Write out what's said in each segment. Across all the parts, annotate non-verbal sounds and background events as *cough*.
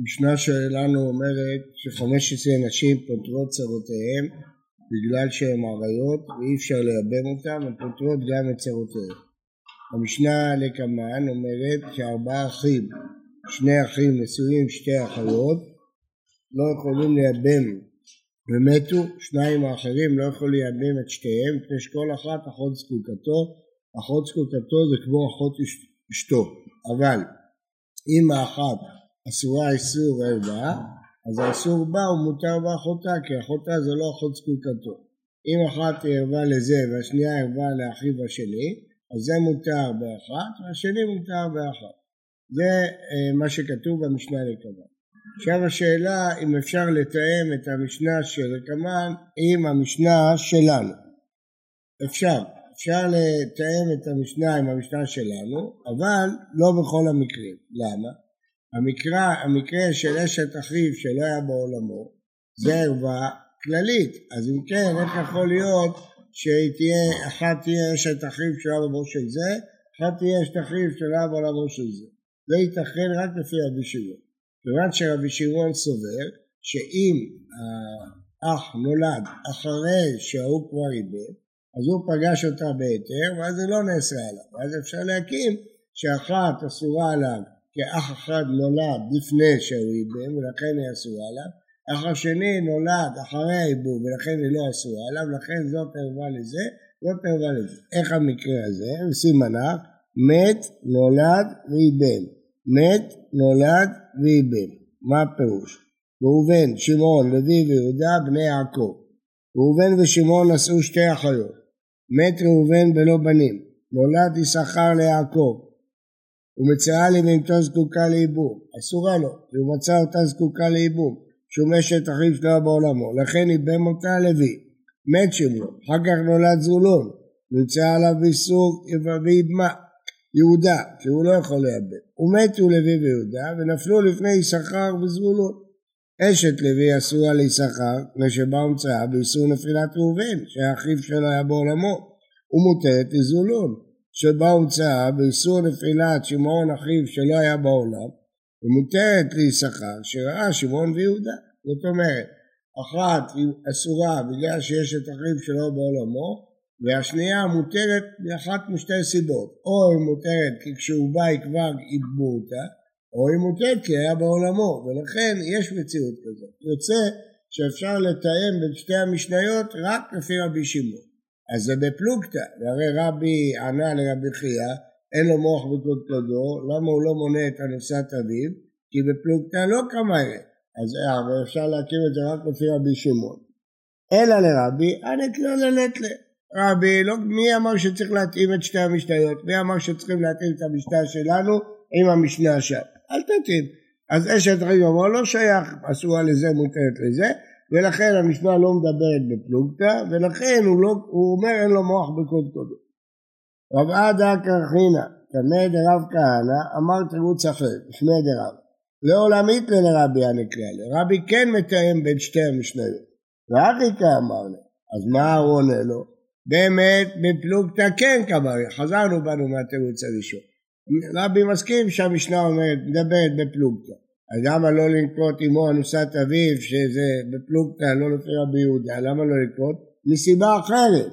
המשנה שלנו אומרת שחמש עשרה נשים פוטרות צרותיהן בגלל שהן עריות ואי אפשר לייבם אותן, הן פוטרות גם את צרותיהן. המשנה לקמן אומרת שארבעה אחים, שני אחים נשואים שתי אחיות, לא יכולים לייבם ומתו, שניים האחרים לא יכולים לייבם את שתיהם, מפני שכל אחת אחות זקוקתו, אחות זקוקתו זה כמו אחות אשתו, אבל אם האחת אסורה איסור ערווה, אז האיסור בה הוא מותר באחותה, כי אחותה זה לא אחות זקוקתו. אם אחת היא ערווה לזה והשנייה ערווה לאחיו השני, אז זה מותר באחת והשני מותר באחת. זה אה, מה שכתוב במשנה לקמן. עכשיו השאלה אם אפשר לתאם את המשנה של הקמן עם המשנה שלנו. אפשר, אפשר לתאם את המשנה עם המשנה שלנו, אבל לא בכל המקרים. למה? המקרה, המקרה של אשת אחיו שלא היה בעולמו זה ערווה כללית, אז אם כן איך יכול להיות שהיא תהיה, אחת תהיה אשת אחיו שלא היה בעולמו של זה, אחת תהיה אשת אחיו שלא היה בעולמו של זה. זה ייתכן רק לפי רבי שמעון. כיוון שרבי שמעון סובר שאם האח נולד אחרי שההוא כבר איבד, אז הוא פגש אותה בהיתר ואז זה לא נעשה עליו, ואז אפשר להקים שאחת אסורה עליו כי אח אחד נולד לפני שהוא איבם ולכן היא אסורה עליו, אח השני נולד אחרי האיבום ולכן היא לא אסורה עליו, לכן זאת ערבה לזה, זאת ערבה לזה. איך המקרה הזה? סימנה מת, נולד ואיבם. מת, נולד ואיבם. מה הפירוש? ראובן, שמעון, לוי ויהודה בני יעקב. ראובן ושמעון נשאו שתי אחיות. מת ראובן בלא בנים. נולד יששכר ליעקב. ומצאה לבהמתו זקוקה לייבום, אסורה לו, כי הוא מצא אותה זקוקה לייבום, שהוא משת אחיו שלו בעולמו, לכן ייבם אותה לוי, מת שמלו, אחר כך נולד זולון, נמצאה עליו איסור ויבמה, יהודה, שהוא לא יכול לייבם, ומתו לוי ויהודה, ונפלו לפני יששכר וזבולון. אשת לוי אסורה ליששכר, מפני שבה הומצאה באיסור נפילת ראובן, שהאחיו שלו היה בעולמו, ומותרת לזולון. שבה הומצאה באיסור נפילת שמעון אחיו שלא היה בעולם, ומותרת ליששכר שראה שמעון ויהודה. זאת אומרת, אחת היא אסורה בגלל שיש את אחיו שלא בעולמו, והשנייה מותרת מאחת משתי סיבות, או היא מותרת כי כשהוא בא היא כבר איבדו אותה, או היא מותרת כי היה בעולמו, ולכן יש מציאות כזאת. יוצא שאפשר לתאם בין שתי המשניות רק לפי רבי שמעון. אז זה בפלוגתא, והרי רבי ענה לרבי חייא, אין לו מוח בקודקודו, למה הוא לא מונה את הנושאת אביו? כי בפלוגתא לא כמיירה, אז אה, אפשר להקים את זה רק לפי רבי שמעון. אלא לרבי, קרא לנטלה. רבי, לא, מי אמר שצריך להתאים את שתי המשניות? מי אמר שצריכים להתאים את המשנה שלנו עם המשנה שם? אל תתאים. אז אשת רגע אמר לא שייך, אסורה לזה, מותרת לזה, ולכן המשנה לא מדברת בפלוגתא, ולכן הוא, לא, הוא אומר אין לו מוח בקודקודו. רב עדה קרחינא, תמי דרב כהנא, אמר תירוץ אחר, שמי דרב. לעולמית לרבי הנקרא רבי כן מתאם בין שתי המשניות. ואחיקה אמר לו, אז מה הוא עונה לו? באמת בפלוגתא כן כמרי, חזרנו בנו מהתירוץ הראשון. רבי מסכים שהמשנה אומרת, מדברת בפלוגתא. אז למה לא לנקוט עמו אנוסת אביו, שזה בפלוגתא, לא לפי רבי יהודה, למה לא לנקוט? מסיבה אחרת.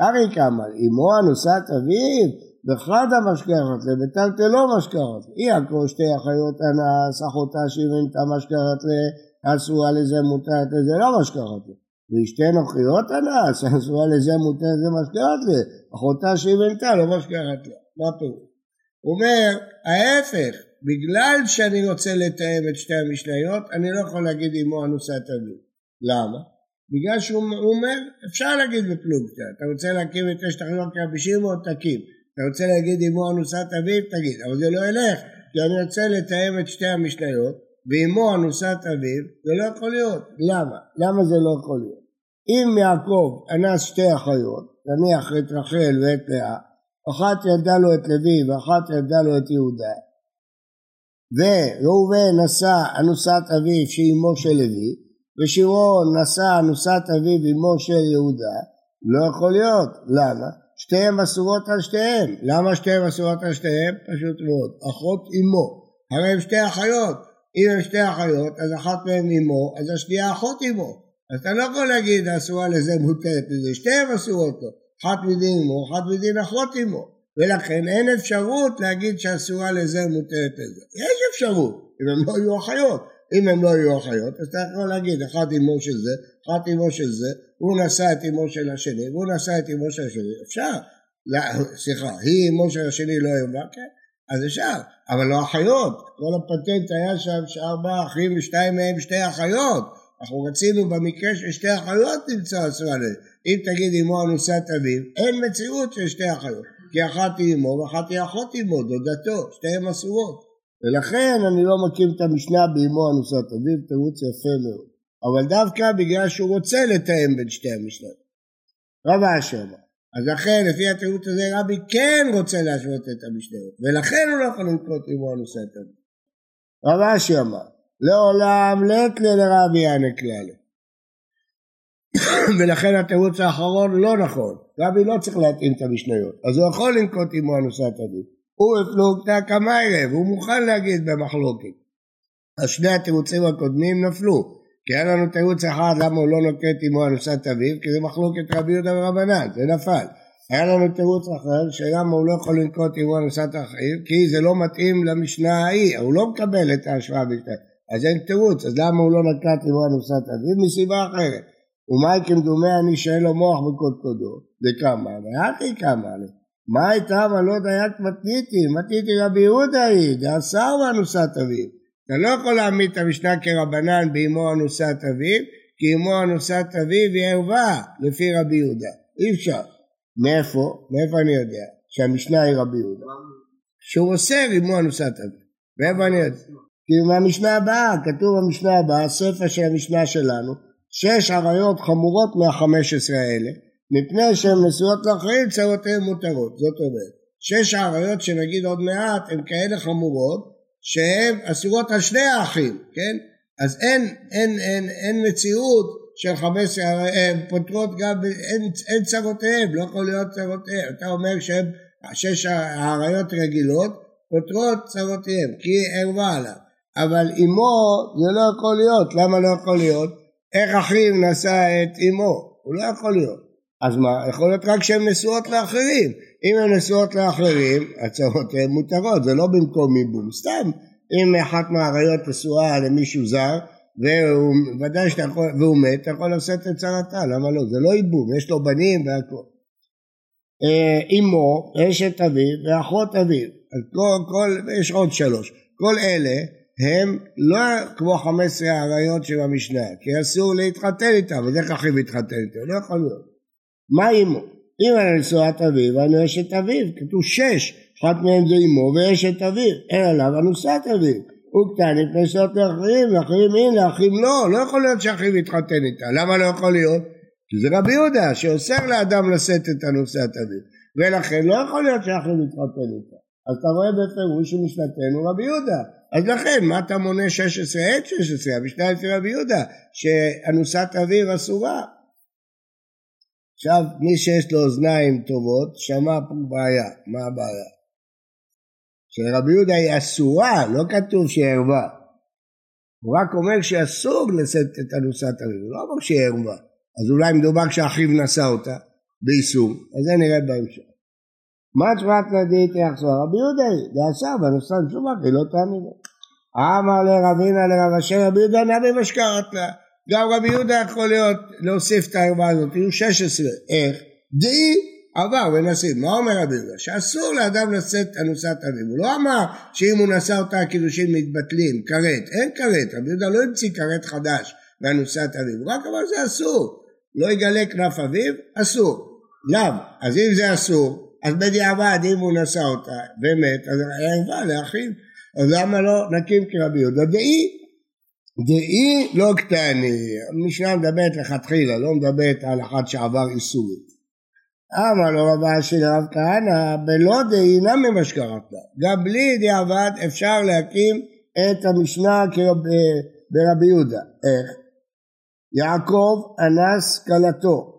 ארי כמה, עמו אנוסת אביו, בחד המשכרת לה, בטלטלו משכרת לה. אי עקרו שתי אחיות אנס, אחותה שבנתה משכרת לה, אסורה לזה מותרת לזה לא משכרת לה. ואשתי נוחיות אנס, *laughs* אסורה לזה מותרת לזה משכרת לה, אחותה שבנתה לא משכרת לה. מה פירוש? הוא אומר, ההפך, בגלל שאני רוצה לתאם את שתי המשניות, אני לא יכול להגיד עמו אנוסת אביו. למה? בגלל שהוא אומר, אפשר להגיד בפלוגתא, אתה רוצה להקים את אשת החינוך כרבי שמעון, תקים. אתה רוצה להגיד עמו אנוסת אביו, תגיד. אבל זה לא ילך, כי אני רוצה לתאם את שתי המשניות, ועמו אנוסת אביו, זה לא יכול להיות. למה? למה זה לא יכול להיות? אם יעקב אנס שתי אחיות, נניח את רחל ואת לאה, אחת ילדה לו את לוי ואחת ילדה לו את יהודה, וראובן נשא אנוסת אביו שהיא אמו של לוי, ושמעון נשא אנוסת אביו אמו של יהודה, לא יכול להיות. למה? שתיהן אסורות על שתיהן. למה שתיהן אסורות על שתיהן? פשוט מאוד. אחות אמו. הרי הם שתי אחיות. אם הם שתי אחיות, אז אחת מהן אמו, אז השנייה אחות אמו. אז אתה לא יכול להגיד אסורה לזה מותרת לזה, שתיהן אסורות לו. אחת מדין אמו, אחת מדין אחות אמו. ולכן אין אפשרות להגיד שאסורה לזה מותרת לזה. יש אפשרות, אם הם לא יהיו אחיות. אם הם לא יהיו אחיות, אז אתה יכול להגיד, אחת אמו של זה, אחת אמו של זה, הוא נשא את אמו של השני, והוא נשא את אמו של השני, אפשר. לא, סליחה, היא אמו של השני לא יאמר, כן, אז אפשר, אבל לא אחיות. כל הפטנט היה שם שארבעה אחים ושתיים מהם שתי אחיות. אנחנו רצינו במקרה של שתי אחיות למצוא אסורה לזה. אם תגיד אמו אנוסת אביו, אין מציאות של שתי אחיות. כי אחת היא אמו ואחת היא אחות אמו, דודתו, שתיהן אסורות. ולכן אני לא מקים את המשנה באמו אנוסת אביו, תירוץ יפה מאוד. אבל דווקא בגלל שהוא רוצה לתאם בין שתי המשנות. רב אשר אז לכן לפי התירוץ הזה רבי כן רוצה להשוות את המשניות ולכן הוא לא יכול לנקוט אמו אנוסת אביו. רב אשר אמר לעולם לט לרבי יענה כללי *coughs* ולכן התירוץ האחרון לא נכון רבי לא צריך להתאים את המשניות אז הוא יכול לנקוט אמו אנוסת אביו הוא הפלוגתא קמיירב, הוא מוכן להגיד במחלוקת. אז שני התירוצים הקודמים נפלו, כי היה לנו תירוץ אחד למה הוא לא נוקט עמו אנוסת אביו, כי זה מחלוקת רבי יהודה ורבנן, זה נפל. היה לנו תירוץ אחר שלמה הוא לא יכול לנקוט עמו אנוסת אחיו, כי זה לא מתאים למשנה ההיא, הוא לא מקבל את ההשוואה בשביל אז אין תירוץ, אז למה הוא לא נקט עמו אנוסת אביו? מסיבה אחרת. ומאי כמדומה אני שאין לו מוח בקודקודו, וכמה, ואחי כמה, מה הייתה ולא דיית מתניתי, מתניתי רבי יהודה היא, דעשר ואנוסת אביו. אתה לא יכול להעמיד את המשנה כרבנן באמו אנוסת אביו, כי אמו אנוסת אביו היא ערווה לפי רבי יהודה. אי אפשר. מאיפה? מאיפה אני יודע? שהמשנה היא רבי יהודה. שהוא אוסר אמו אנוסת אביו. מאיפה אני יודע? כי מהמשנה הבאה, כתוב במשנה הבאה, הספר של המשנה שלנו, שש עריות חמורות מהחמש עשרה האלה, מפני שהן נשואות לאחרים צרותיהן מותרות. זאת אומרת, שש העריות שנגיד עוד מעט הן כאלה חמורות שהן אסורות על שני האחים, כן? אז אין, אין, אין, אין מציאות של חמש עשרה, הן פותרות גם, אין, אין צרותיהן, לא יכול להיות צרותיהן. אתה אומר שהן שש העריות רגילות, פותרות צרותיהן, כי ערבה עליו. אבל אמו זה לא יכול להיות, למה לא יכול להיות? איך אחיו נשא את אמו? הוא לא יכול להיות. אז מה, יכול להיות רק שהן נשואות לאחרים. אם הן נשואות לאחרים, הצהרות הן מותרות, זה לא במקום ייבום. סתם, אם אחת מהאריות נשואה למישהו זר, והוא ודאי שאתה יכול, והוא מת, אתה יכול לשאת את צרתה, למה לא? זה לא ייבום, יש לו בנים והכל. אה, אמו, אשת אביו ואחות אביו, כל, כל, יש עוד שלוש. כל אלה הם לא כמו חמש עשרה האריות של המשנה, כי אסור להתחתן איתם, אז איך אחיו יתחתן איתם? לא יכול להיות. מה אימו? אם אני נשואת אביו, אני אשת אביו, כתוב שש, אחת מהן זה אימו ואשת אביו, אין עליו אנוסת אביו. הוא קטן מפני שאלות לאחרים, לאחרים אין, לאחים לא, לא יכול להיות שאחיו יתחתן איתה, למה לא יכול להיות? כי זה רבי יהודה שאוסר לאדם לשאת את אנוסת אביו, ולכן לא יכול להיות שאחיו יתחתן איתה. אז אתה רואה בפירוש שמשנתנו רבי יהודה. אז לכן, מה אתה מונה 16 עד 16? המשנה אצל רבי יהודה, שאנוסת אביו אסורה. עכשיו, מי שיש לו אוזניים טובות, שמע פה בעיה. מה הבעיה? שרבי יהודה היא אסורה, לא כתוב שהיא ערווה. הוא רק אומר שאסור לשאת את הנוסעת אביו, הוא לא אומר שהיא ערווה. אז אולי מדובר כשאחיו נשא אותה, באיסור, אז זה נראה בהמשך. מה תשובת נדית יחזור? רבי יהודה היא, דעשר בנוסעת שומח, היא לא תאמין. אמר לרבינה לרב אשר רבי יהודה נביא משקרת לה. גם רבי יהודה יכול להיות, להוסיף את הערבה הזאת, יהיו 16. איך? דאי עבר ונשאים. מה אומר רבי יהודה? שאסור לאדם לשאת אנוסת אביו. הוא לא אמר שאם הוא נשא אותה הקידושים מתבטלים, כרת. אין כרת. רבי יהודה לא המציא כרת חדש באנוסת אביו. רק אמר שזה אסור. לא יגלה כנף אביו, אסור. למה? אז אם זה אסור, אז בדיעבד אם הוא נשא אותה ומת, אז הערבה לאחיו. אז למה לא נקים כרבי יהודה? דאי דאי לא קטני, המשנה מדברת לכתחילה, לא מדברת על אחד שעבר איסורית. אמר לו רבה של רב כהנא, בלא דאי נמי מה שקראת גם בלי דיעבד אפשר להקים את המשנה ברבי יהודה. איך? יעקב אנס כלתו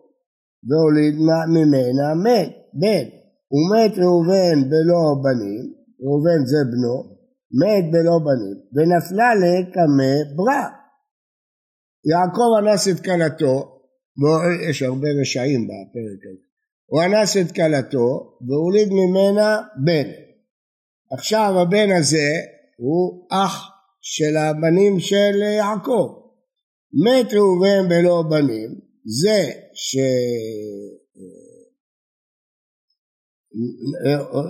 והוליד ממנה מת, בן. ומת ראובן בלא בנים, ראובן זה בנו, מת בלא בנים, ונפלה לקמא ברא. יעקב אנס את כלתו, יש הרבה רשעים בפרק הזה, הוא אנס את כלתו והוליד ממנה בן. עכשיו הבן הזה הוא אח של הבנים של יעקב. מת ראובן בלא בנים, זה ש...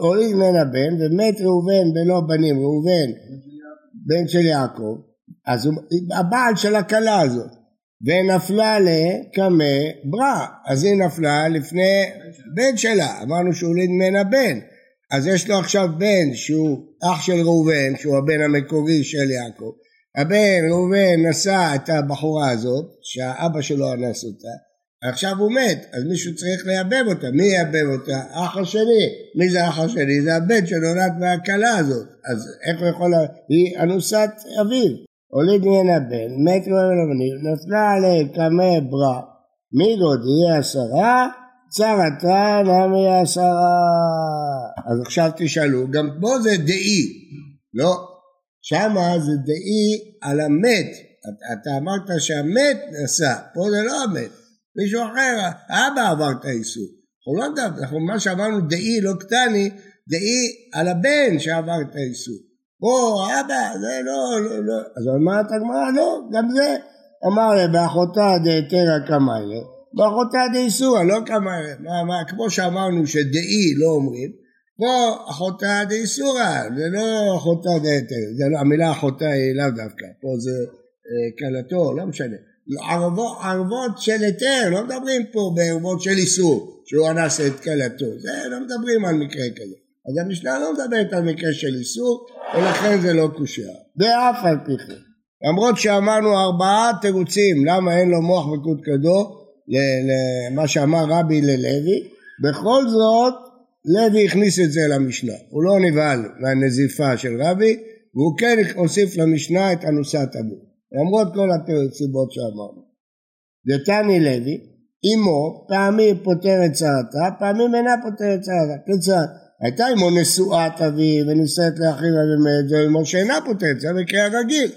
הוליד ממנה בן ומת ראובן בלא בנים, ראובן בן של יעקב, אז הוא הבעל של הכלה הזאת, ונפלה לקמא ברא, אז היא נפלה לפני בן שלה, אמרנו שהוא הוליד ממנה בן, אז יש לו עכשיו בן שהוא אח של ראובן, שהוא הבן המקורי של יעקב, הבן ראובן נשא את הבחורה הזאת, שהאבא שלו אנס אותה, עכשיו הוא מת, אז מישהו צריך לייבב אותה, מי ייבב אותה? אח השני, מי זה אח השני? זה הבן שנולד מהכלה הזאת, אז איך הוא יכול, היא אנוסת אביו, הוליד ממנה בן, מת ראובן אבנים, נפלה עליה קמא ברא, מי גוד יהיה עשרה, צרתה נמי עשרה. אז עכשיו תשאלו, גם פה זה דאי, לא, שמה זה דאי על המת, אתה אמרת שהמת נשא, פה זה לא המת, מישהו אחר, האבא עבר את האיסור, אנחנו לא מדברים, אנחנו מה שאמרנו דאי לא קטני, דאי על הבן שעבר את האיסור, פה האבא, זה לא, לא, לא, אז אמרת הגמרא, לא, גם זה, אמר באחותה דהתרא קמאי, באחותה דאיסורא, לא קמאי, מה, מה, כמו שאמרנו שדאי לא אומרים, פה אחותה דאיסורא, זה לא אחותה דהתרא, לא, המילה אחותה היא לאו דווקא, פה זה אה, כלתו, לא משנה. ערבות, ערבות של היתר, לא מדברים פה בערבות של איסור, שהוא אנס את כלתו, זה לא מדברים על מקרה כזה. אז המשנה לא מדברת על מקרה של איסור, ולכן זה לא קושייה. ואף על פי כן. למרות שאמרנו ארבעה תירוצים, למה אין לו מוח וקודקדו, למה שאמר רבי ללוי, בכל זאת לוי הכניס את זה למשנה, הוא לא נבהל מהנזיפה של רבי, והוא כן הוסיף למשנה את אנוסת אבו. למרות כל הסיבות שאמרנו. דתני לוי, אמו פעמים פותרת צרתה, פעמים אינה פותרת צרתה. כיצד? הייתה אמו נשואת אבי ונישאת לאחיו ומת, זו אמו שאינה פותרת, זה מקרה רגיל,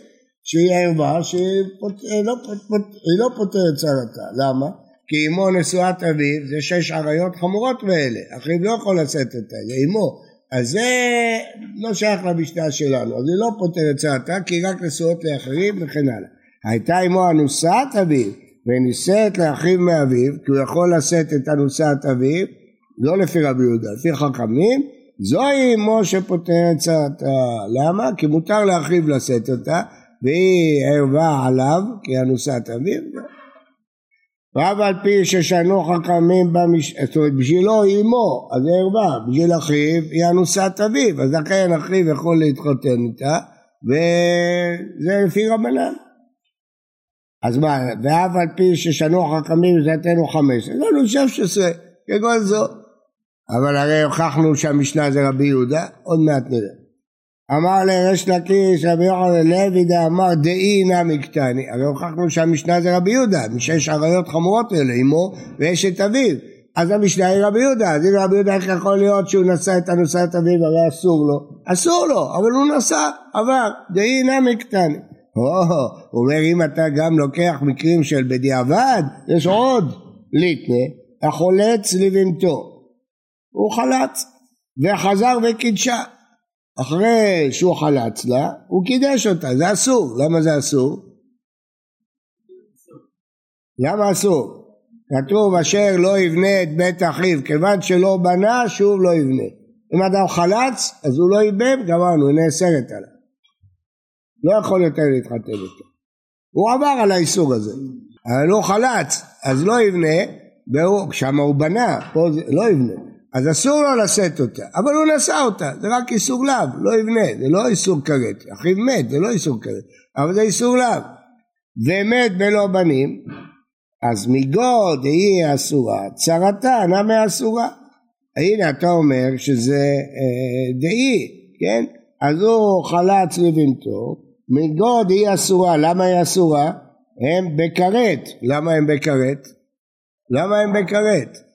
שהיא ערווה שהיא פות... לא, פות... לא פותרת צרתה. למה? כי אמו נשואת אביו זה שש עריות חמורות מאלה, אחיו לא יכול לשאת אותה, זה אמו. אז זה לא שייך למשנה שלנו, אז היא לא פותרת צעתה כי רק נשואות לאחרים וכן הלאה. הייתה אמו אנוסת אביו ונישאת לאחיו מאביו, כי הוא יכול לשאת את אנוסת אביו, לא לפי רבי יהודה, לפי חכמים, זוהי אמו שפותרת צעתה. למה? כי מותר לאחיו לשאת אותה, והיא ערבה עליו, כי אנוסת אביו. ואף על פי ששנו חכמים במש... זאת אומרת בשבילו היא אמו, אז היא ערווה, בשביל אחיו היא אנוסת אביו, אז לכן אחיו יכול להתחתן איתה, וזה לפי רבנן. אז מה, ואף על פי ששנו חכמים זתנו חמש, לא לנו שש עשרה, כגון זו. אבל הרי הוכחנו שהמשנה זה רבי יהודה, עוד מעט נראה. אמר לריש לקיש רבי יוחנן לוי דאמר דאי נמי קטני הרי הוכחנו שהמשנה זה רבי יהודה משש עריות חמורות האלה אמו ואשת אביו. אז המשנה היא רבי יהודה אז אם רבי יהודה איך יכול להיות שהוא נשא את הנושאת אביו? הרי אסור לו. אסור לו אבל הוא נשא עבר. דאי נמי קטני הוא אומר אם אתה גם לוקח מקרים של בדיעבד יש עוד ליטנה החולץ לבנתו הוא חלץ וחזר וקידשה אחרי שהוא חלץ לה, הוא קידש אותה, זה אסור. למה זה אסור? למה אסור? כתוב אשר לא יבנה את בית אחיו, כיוון שלא בנה, שוב לא יבנה. אם אדם חלץ, אז הוא לא ייבם, גמרנו, הוא נאסרת עליו. לא יכול יותר להתחתן איתו. הוא עבר על האיסור הזה, אבל הוא חלץ, אז לא יבנה, שם הוא בנה, פה זה, לא יבנה. אז אסור לו לשאת אותה, אבל הוא נשא אותה, זה רק איסור לאו, לא יבנה, זה לא איסור כרת, אחיו מת, זה לא איסור כרת, אבל זה איסור לאו. ומת בלא בנים, אז מגוד היא אסורה, צרתה נמי אסורה. הנה אתה אומר שזה אה, דאי, כן? אז הוא חלץ לבנתו, מגוד היא אסורה, למה היא אסורה? הם בכרת, למה הם בכרת? למה הם בכרת?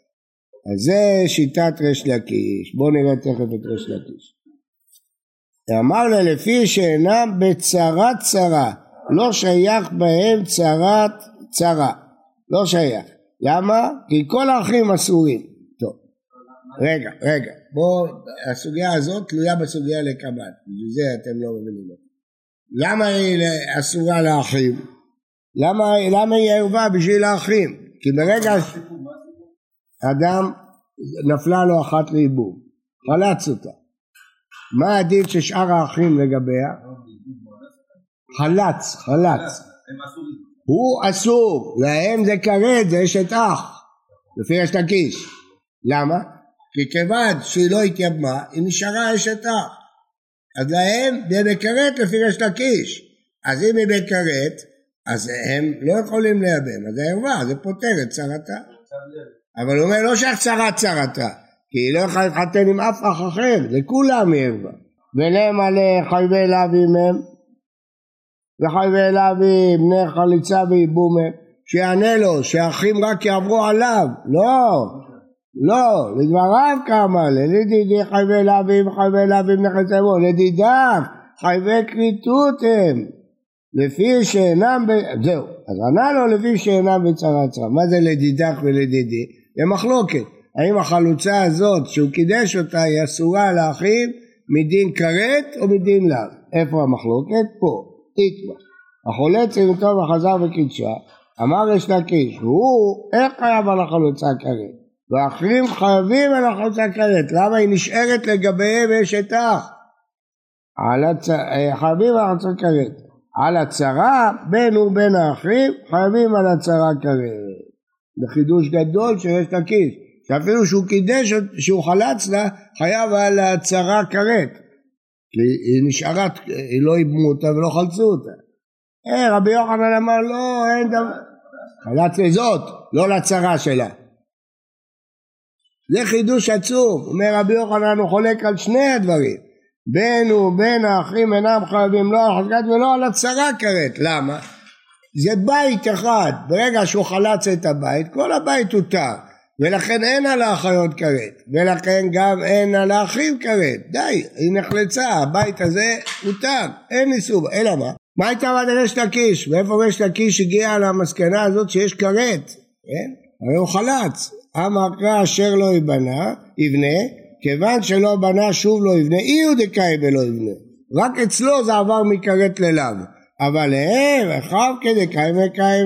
אז זה שיטת ריש לקיש, בואו נראה תכף את ריש לקיש. אמר לה לפי שאינם בצרת צרה, לא שייך בהם צרת צרה, לא שייך. למה? כי כל האחים אסורים. רגע, רגע, בואו, הסוגיה הזאת תלויה בסוגיה לקב"ת, בשביל זה אתם לא מבינים אותה. למה היא אסורה לאחים? למה, למה היא ערווה בשביל האחים? כי ברגע אדם נפלה לו אחת לאיבום, חלץ אותה. מה הדין של שאר האחים לגביה? חלץ, חלץ. הוא אסור, להם זה כרת, זה אשת אח, לפי אשת הקיש. למה? כי כיוון שהיא לא התייבמה, היא נשארה אשת אח. אז להם זה בכרת לפי אשת הקיש. אז אם היא בכרת, אז הם לא יכולים לייבם, אז זה ערווה, זה פותר את צרתה. אבל הוא אומר לא שהצרת צרתה, כי היא לא יכולה להתחתן עם אף אח אחר, לכולם היא ערווה. ולמה לחייבי לאווים הם? וחייבי לאווים בני חליצה וייבום הם. שיענה לו שהאחים רק יעברו עליו, לא, לא, לדבריו כמה, לדידי חייבי לאווים וחייבי בני חליצה וייבום, לדידיו חייבי כריתות הם. לפי שאינם, ב... זהו, אז ענה לו לפי שאינם בצרה צרה. מה זה לדידך ולדידי? זה מחלוקת. האם החלוצה הזאת שהוא קידש אותה היא אסורה לאחים מדין כרת או מדין לאו? איפה המחלוקת? פה, איתמה. החולה צרימתו וחזר וקידשה, אמר יש לקיש, הוא איך חייב על החלוצה כרת? ואחרים חייבים על החלוצה כרת, למה היא נשארת לגביהם את אח? הצ... אה, חייבים על החלוצה כרת. על הצרה בין ובין האחים חייבים על הצרה כרת. זה חידוש גדול שיש לקיש, שאפילו שהוא קידש, שהוא חלץ לה, חייב על הצרה כרת. כי היא נשארה, היא לא איבמו אותה ולא חלצו אותה. אה, רבי יוחנן אמר לא, אין דבר. חלץ לזאת, לא לצרה שלה. זה חידוש עצום, אומר רבי יוחנן הוא חולק על שני הדברים. בין ובין האחים אינם חייבים לא על חזקת ולא על הצרה כרת. למה? זה בית אחד, ברגע שהוא חלץ את הבית, כל הבית הותר, ולכן אין על האחיות כרת, ולכן גם אין על האחים כרת. די, היא נחלצה, הבית הזה הותר, אין איסור, אלא מה? מה הייתה ועד רשת הקיש? מאיפה רשת הקיש הגיעה למסקנה הזאת שיש כרת? כן? הרי הוא חלץ. אמר קרא אשר לא ייבנה, יבנה, כיוון שלא בנה שוב לא יבנה, אי הוא דקאי ולא יבנה. רק אצלו זה עבר מכרת ללאו. אבל הם, אחאב כדקאי וקאי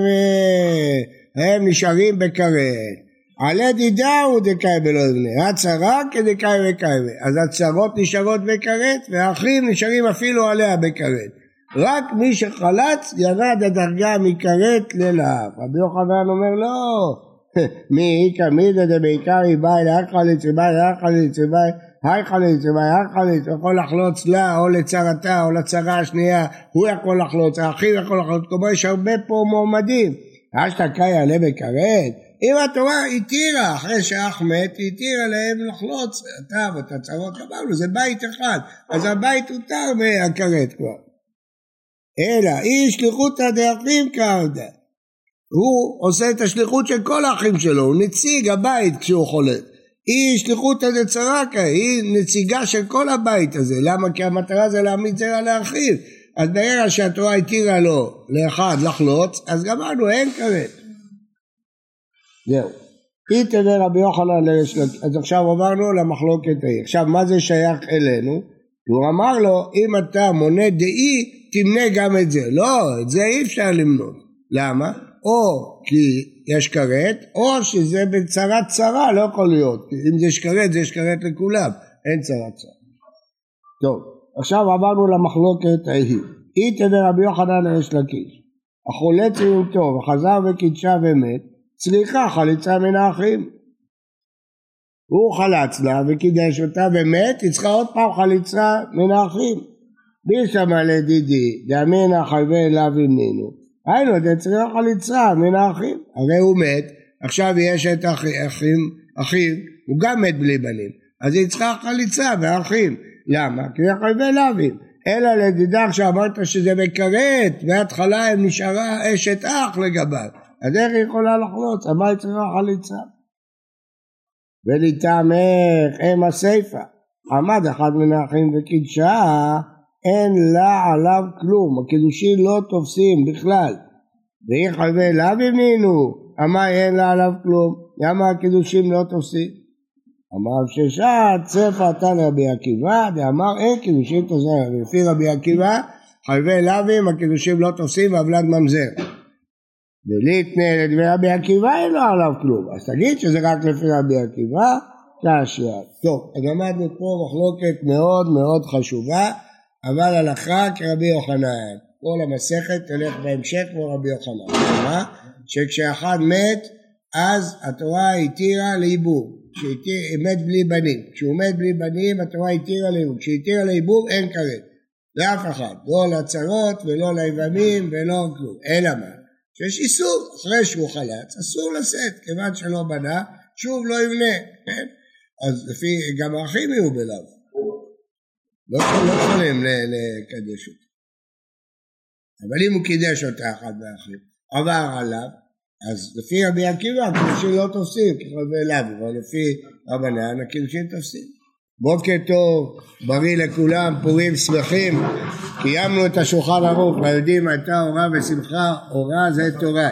הם נשארים בכרת. עלי דידה הוא דקאי ולא יבנה, הצרה כדקאי וקאי אז הצרות נשארות בכרת והאחים נשארים אפילו עליה בכרת. רק מי שחלץ ירד הדרגה מכרת ללאו. רבי יוחנן אומר לא, *laughs* מי איכא מידא דבעיקר באי לאחליץ ובאי לאחליץ ובאי היכליץ ובאי היכליץ הוא יכול לחלוץ לה או לצרתה או לצרה השנייה הוא יכול לחלוץ, האחיו יכול לחלוץ, כלומר יש הרבה פה מועמדים. אשתא קאי יעלה בכרת אם התורה התירה אחרי שאח מת התירה להם לחלוץ אתה ואת הצרות אמרנו זה בית אחד. אז הבית הותר מהכרת כבר. אלא אי שליחותא דאחים קרדא הוא עושה את השליחות של כל האחים שלו, הוא נציג הבית כשהוא חולה. היא שליחותא דצרקה, היא נציגה של כל הבית הזה. למה? כי המטרה זה להעמיד זרע לאחיו. אז ברגע שהתורה התירה לו לאחד לחלוץ, אז גמרנו, אין כרת. זהו. איתנה רבי יוחנן לרשלק, אז עכשיו עברנו למחלוקת ההיא. עכשיו, מה זה שייך אלינו? הוא אמר לו, אם אתה מונה דאי, תמנה גם את זה. לא, את זה אי אפשר למנות. למה? או כי יש כרת, או שזה בצרת צרה, לא יכול להיות. אם יש כרת, זה יש כרת לכולם, אין צרת צרה. טוב, עכשיו עברנו למחלוקת ההיא. איתא רבי יוחנן ריש לקיש, החולה ציונתו וחזר וקידשה ומת, צריכה חליצה מן האחים. הוא חלץ לה וקידש אותה ומת, היא צריכה עוד פעם חליצה מן האחים. בישמע לדידי, דאמינא חייבי אליו ימינו, היינו, אתה צריך חליצה מן האחים. הרי הוא מת, עכשיו יש את אחים, אחיו, הוא גם מת בלי בנים. אז צריכה חליצה והאחים. למה? כי היא חייבי לאווים. אלא לדידך שאמרת שזה מכרת, מההתחלה הם נשארה אשת אח לגביו. אז איך היא יכולה לחלוץ? אז מה היא צריכה חליצה? ולטעמך אם הסיפה. עמד אחד מן האחים וקידשה אין לה עליו כלום, הקידושין לא תופסים בכלל. ואם חייבי לאו ימינו, אמר אין לה עליו כלום, למה הקידושים לא תופסים? אמר ששעת צפע תנא רבי עקיבא, דאמר אין קידושים תופסים, לפי רבי עקיבא חייבי לאווים הקידושים לא תופסים ועוולד ממזר. וליתנה לדמי רבי עקיבא אין לו עליו כלום, אז תגיד שזה רק לפי רבי עקיבא, קשיא. טוב, למדנו פה מחלוקת מאוד מאוד חשובה, אבל הלכה כרבי יוחנן. כל המסכת תלך בהמשך כמו רבי יוחנן. מה? שכשאחד מת, אז התורה התירה לעיבור. מת בלי בנים. כשהוא מת בלי בנים, התורה התירה לעיבור. כשהתירה לעיבור, אין כרת. לאף אחד. לא לצרות ולא ליבמים ולא כלום. אלא מה? שיש איסור, אחרי שהוא חלץ, אסור לשאת, כיוון שלא בנה, שוב לא יבנה, כן? אז לפי, גם האחים יהיו בלאו. לא, לא יכולים לקדש אותה. אבל אם הוא קידש אותה אחד מהאחים, עבר עליו, אז לפי רבי עקיבא הקידושים לא תופסים כחלבי אליו, אבל לפי רבנן הקידושים תופסים. בוקר טוב, בריא לכולם, פורים שמחים, קיימנו את השולחן ערוך, ליהודים הייתה אורה ושמחה, אורה זה תורה.